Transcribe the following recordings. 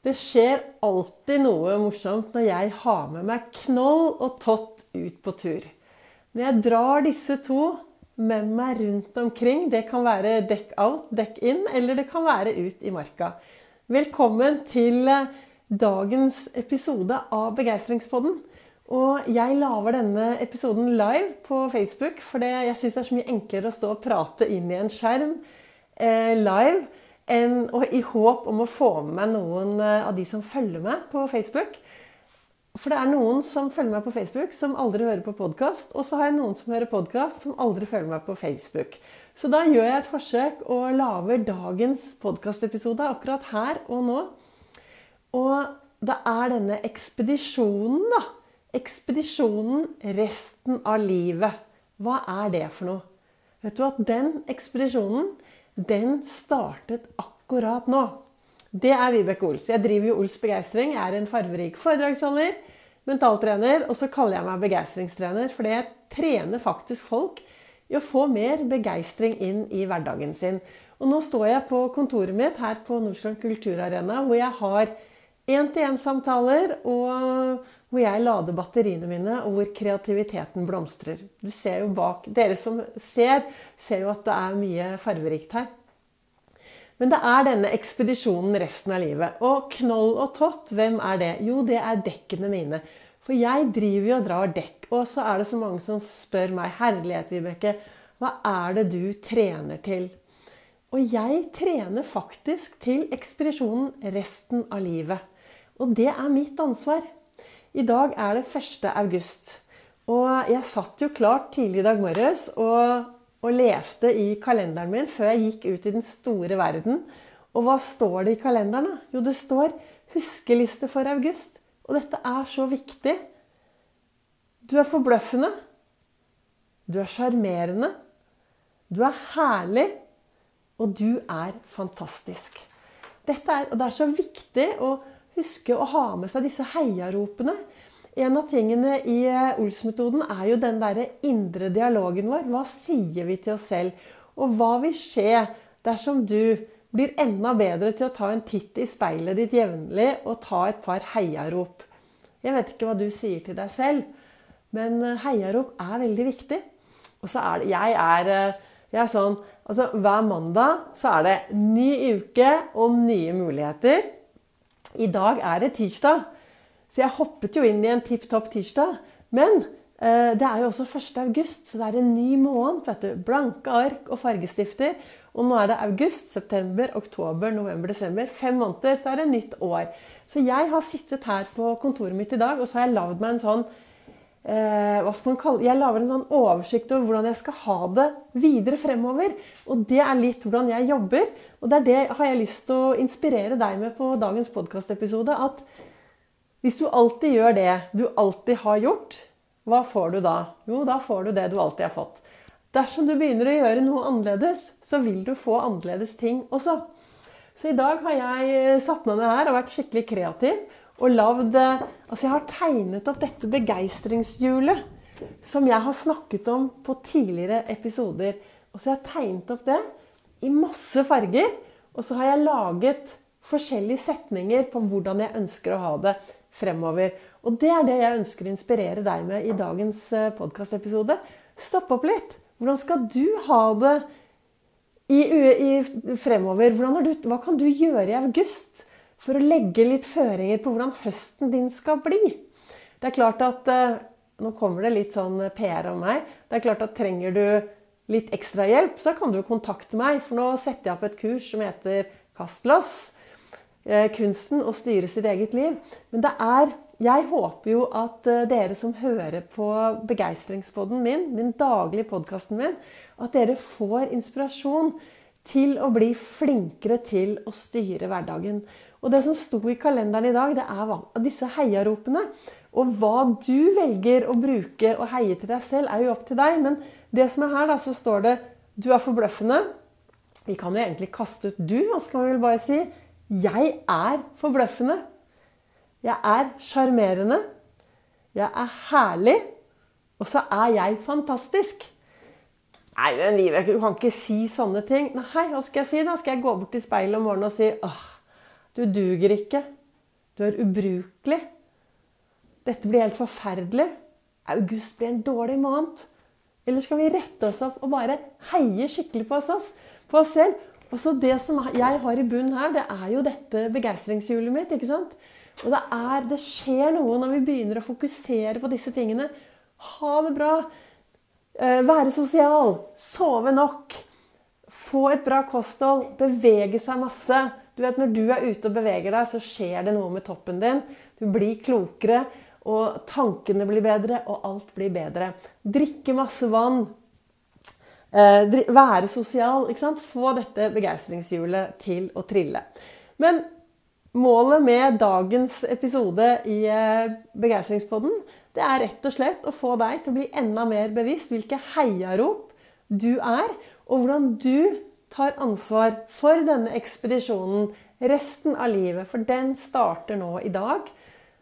Det skjer alltid noe morsomt når jeg har med meg Knoll og Tott ut på tur. Når jeg drar disse to med meg rundt omkring, det kan være dekk out, dekk in, eller det kan være ut i marka. Velkommen til eh, dagens episode av Begeistringspodden. Og jeg lager denne episoden live på Facebook, for jeg syns det er så mye enklere å stå og prate inn i en skjerm eh, live en, og i håp om å få med meg noen eh, av de som følger meg på Facebook. For det er noen som følger meg på Facebook, som aldri hører på podkast. Og så har jeg noen som hører podkast, som aldri følger meg på Facebook. Så da gjør jeg et forsøk og lager dagens podkastepisode akkurat her og nå. Og det er denne ekspedisjonen, da. Ekspedisjonen resten av livet. Hva er det for noe? Vet du at den ekspedisjonen den startet akkurat nå. Det er Vibeke Ols. Jeg driver jo Ols Begeistring. Jeg er en farverik foredragsholder, mentaltrener, og så kaller jeg meg begeistringstrener fordi jeg trener faktisk folk i å få mer begeistring inn i hverdagen sin. Og nå står jeg på kontoret mitt her på Nordstrand kulturarena, hvor jeg har én-til-én-samtaler, hvor jeg lader batteriene mine, og hvor kreativiteten blomstrer. Du ser jo bak, Dere som ser, ser jo at det er mye farverikt her. Men det er denne ekspedisjonen resten av livet. Og Knoll og Tott, hvem er det? Jo, det er dekkene mine. For jeg driver jo og drar dekk. Og så er det så mange som spør meg, herlighet, Vibeke, hva er det du trener til? Og jeg trener faktisk til ekspedisjonen resten av livet. Og det er mitt ansvar. I dag er det 1. august. Og jeg satt jo klart tidlig i dag morges og og leste i kalenderen min før jeg gikk ut i den store verden. Og hva står det i kalenderen? Jo, det står 'huskeliste for august'. Og dette er så viktig. Du er forbløffende. Du er sjarmerende. Du er herlig. Og du er fantastisk. Dette er, og det er så viktig å huske å ha med seg disse heiaropene. En av tingene i eh, Ols-metoden er jo den derre indre dialogen vår. Hva sier vi til oss selv? Og hva vil skje dersom du blir enda bedre til å ta en titt i speilet ditt jevnlig og ta et par heiarop? Jeg vet ikke hva du sier til deg selv, men eh, heiarop er veldig viktig. Og så er det Jeg er, eh, jeg er sånn Altså, hver mandag så er det ny uke og nye muligheter. I dag er det tirsdag. Så jeg hoppet jo inn i en tipp topp tirsdag. Men eh, det er jo også 1. august, så det er en ny måned. vet du. Blanke ark og fargestifter. Og nå er det august, september, oktober, november, desember. Fem måneder, så er det nytt år. Så jeg har sittet her på kontoret mitt i dag, og så har jeg lagd meg en sånn hva skal man kalle, Jeg lager en sånn oversikt over hvordan jeg skal ha det videre fremover. Og det er litt hvordan jeg jobber. Og det er det har jeg lyst til å inspirere deg med på dagens podkastepisode. At hvis du alltid gjør det du alltid har gjort, hva får du da? Jo, da får du det du alltid har fått. Dersom du begynner å gjøre noe annerledes, så vil du få annerledes ting også. Så i dag har jeg satt meg ned her og vært skikkelig kreativ. Og lagd Altså, jeg har tegnet opp dette begeistringshjulet som jeg har snakket om på tidligere episoder. Og så har jeg tegnet opp det i masse farger. Og så har jeg laget forskjellige setninger på hvordan jeg ønsker å ha det fremover. Og det er det jeg ønsker å inspirere deg med i dagens eh, podkastepisode. Stopp opp litt. Hvordan skal du ha det i, i fremover? Du, hva kan du gjøre i august for å legge litt føringer på hvordan høsten din skal bli? Det er klart at eh, Nå kommer det litt sånn PR om meg. Det er klart at trenger du litt ekstra hjelp, så kan du kontakte meg. For nå setter jeg opp et kurs som heter Kast loss Eh, kunsten å styre sitt eget liv. Men det er Jeg håper jo at eh, dere som hører på begeistringspodden min, den daglige podkasten min, at dere får inspirasjon til å bli flinkere til å styre hverdagen. Og det som sto i kalenderen i dag, det er disse heiaropene. Og hva du velger å bruke og heie til deg selv, er jo opp til deg. Men det som er her, da, så står det 'Du er forbløffende'. Vi kan jo egentlig kaste ut 'du', og så kan vi vel bare si jeg er forbløffende. Jeg er sjarmerende. Jeg er herlig. Og så er jeg fantastisk. Nei, men Vibeke, du kan ikke si sånne ting. Nei, hva skal jeg si da? Skal jeg gå bort til speilet om morgenen og si åh, du duger ikke. Du er ubrukelig. Dette blir helt forferdelig. August blir en dårlig måned. Eller skal vi rette oss opp og bare heie skikkelig på oss, på oss selv? Og så Det som jeg har i bunnen her, det er jo dette begeistringshjulet mitt. ikke sant? Og det, er, det skjer noe når vi begynner å fokusere på disse tingene. Ha det bra. Eh, være sosial. Sove nok. Få et bra kosthold. Bevege seg masse. Du vet, Når du er ute og beveger deg, så skjer det noe med toppen din. Du blir klokere og tankene blir bedre, og alt blir bedre. Drikke masse vann. Eh, være sosial. ikke sant? Få dette begeistringshjulet til å trille. Men målet med dagens episode i eh, Begeistringspodden det er rett og slett å få deg til å bli enda mer bevisst hvilke heiarop du er, og hvordan du tar ansvar for denne ekspedisjonen resten av livet. For den starter nå i dag.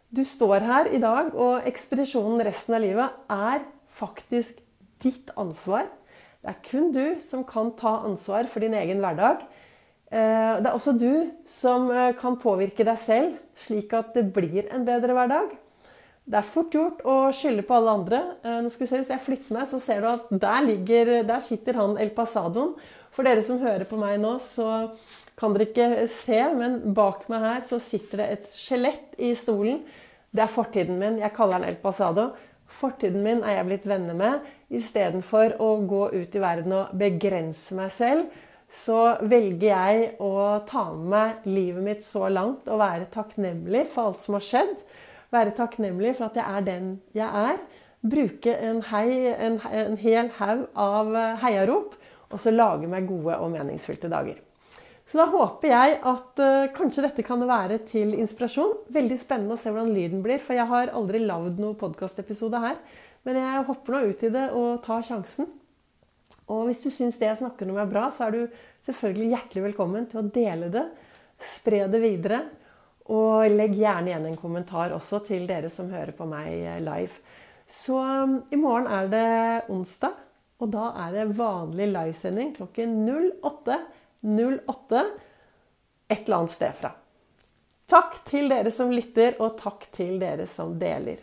Du står her i dag, og ekspedisjonen resten av livet er faktisk ditt ansvar. Det er kun du som kan ta ansvar for din egen hverdag. Eh, det er også du som eh, kan påvirke deg selv, slik at det blir en bedre hverdag. Det er fort gjort å skylde på alle andre. Eh, nå skal vi se, Hvis jeg flytter meg, så ser du at der, ligger, der sitter han El Pasadoen. For dere som hører på meg nå, så kan dere ikke se, men bak meg her så sitter det et skjelett i stolen. Det er fortiden min. Jeg kaller den El Pasado. Fortiden min er jeg blitt venner med. Istedenfor å gå ut i verden og begrense meg selv, så velger jeg å ta med meg livet mitt så langt og være takknemlig for alt som har skjedd. Være takknemlig for at jeg er den jeg er. Bruke en, hei, en, en hel haug av heiarop og så lage meg gode og meningsfylte dager. Så da håper jeg at uh, kanskje dette kan være til inspirasjon. Veldig spennende å se hvordan lyden blir, for jeg har aldri lagd noen podkastepisode her. Men jeg hopper nå ut i det og tar sjansen. Og hvis du syns det jeg snakker om er bra, så er du selvfølgelig hjertelig velkommen til å dele det. Spre det videre. Og legg gjerne igjen en kommentar også til dere som hører på meg eh, live. Så um, i morgen er det onsdag. Og da er det vanlig livesending klokken 08.08 et eller annet sted fra. Takk til dere som lytter, og takk til dere som deler.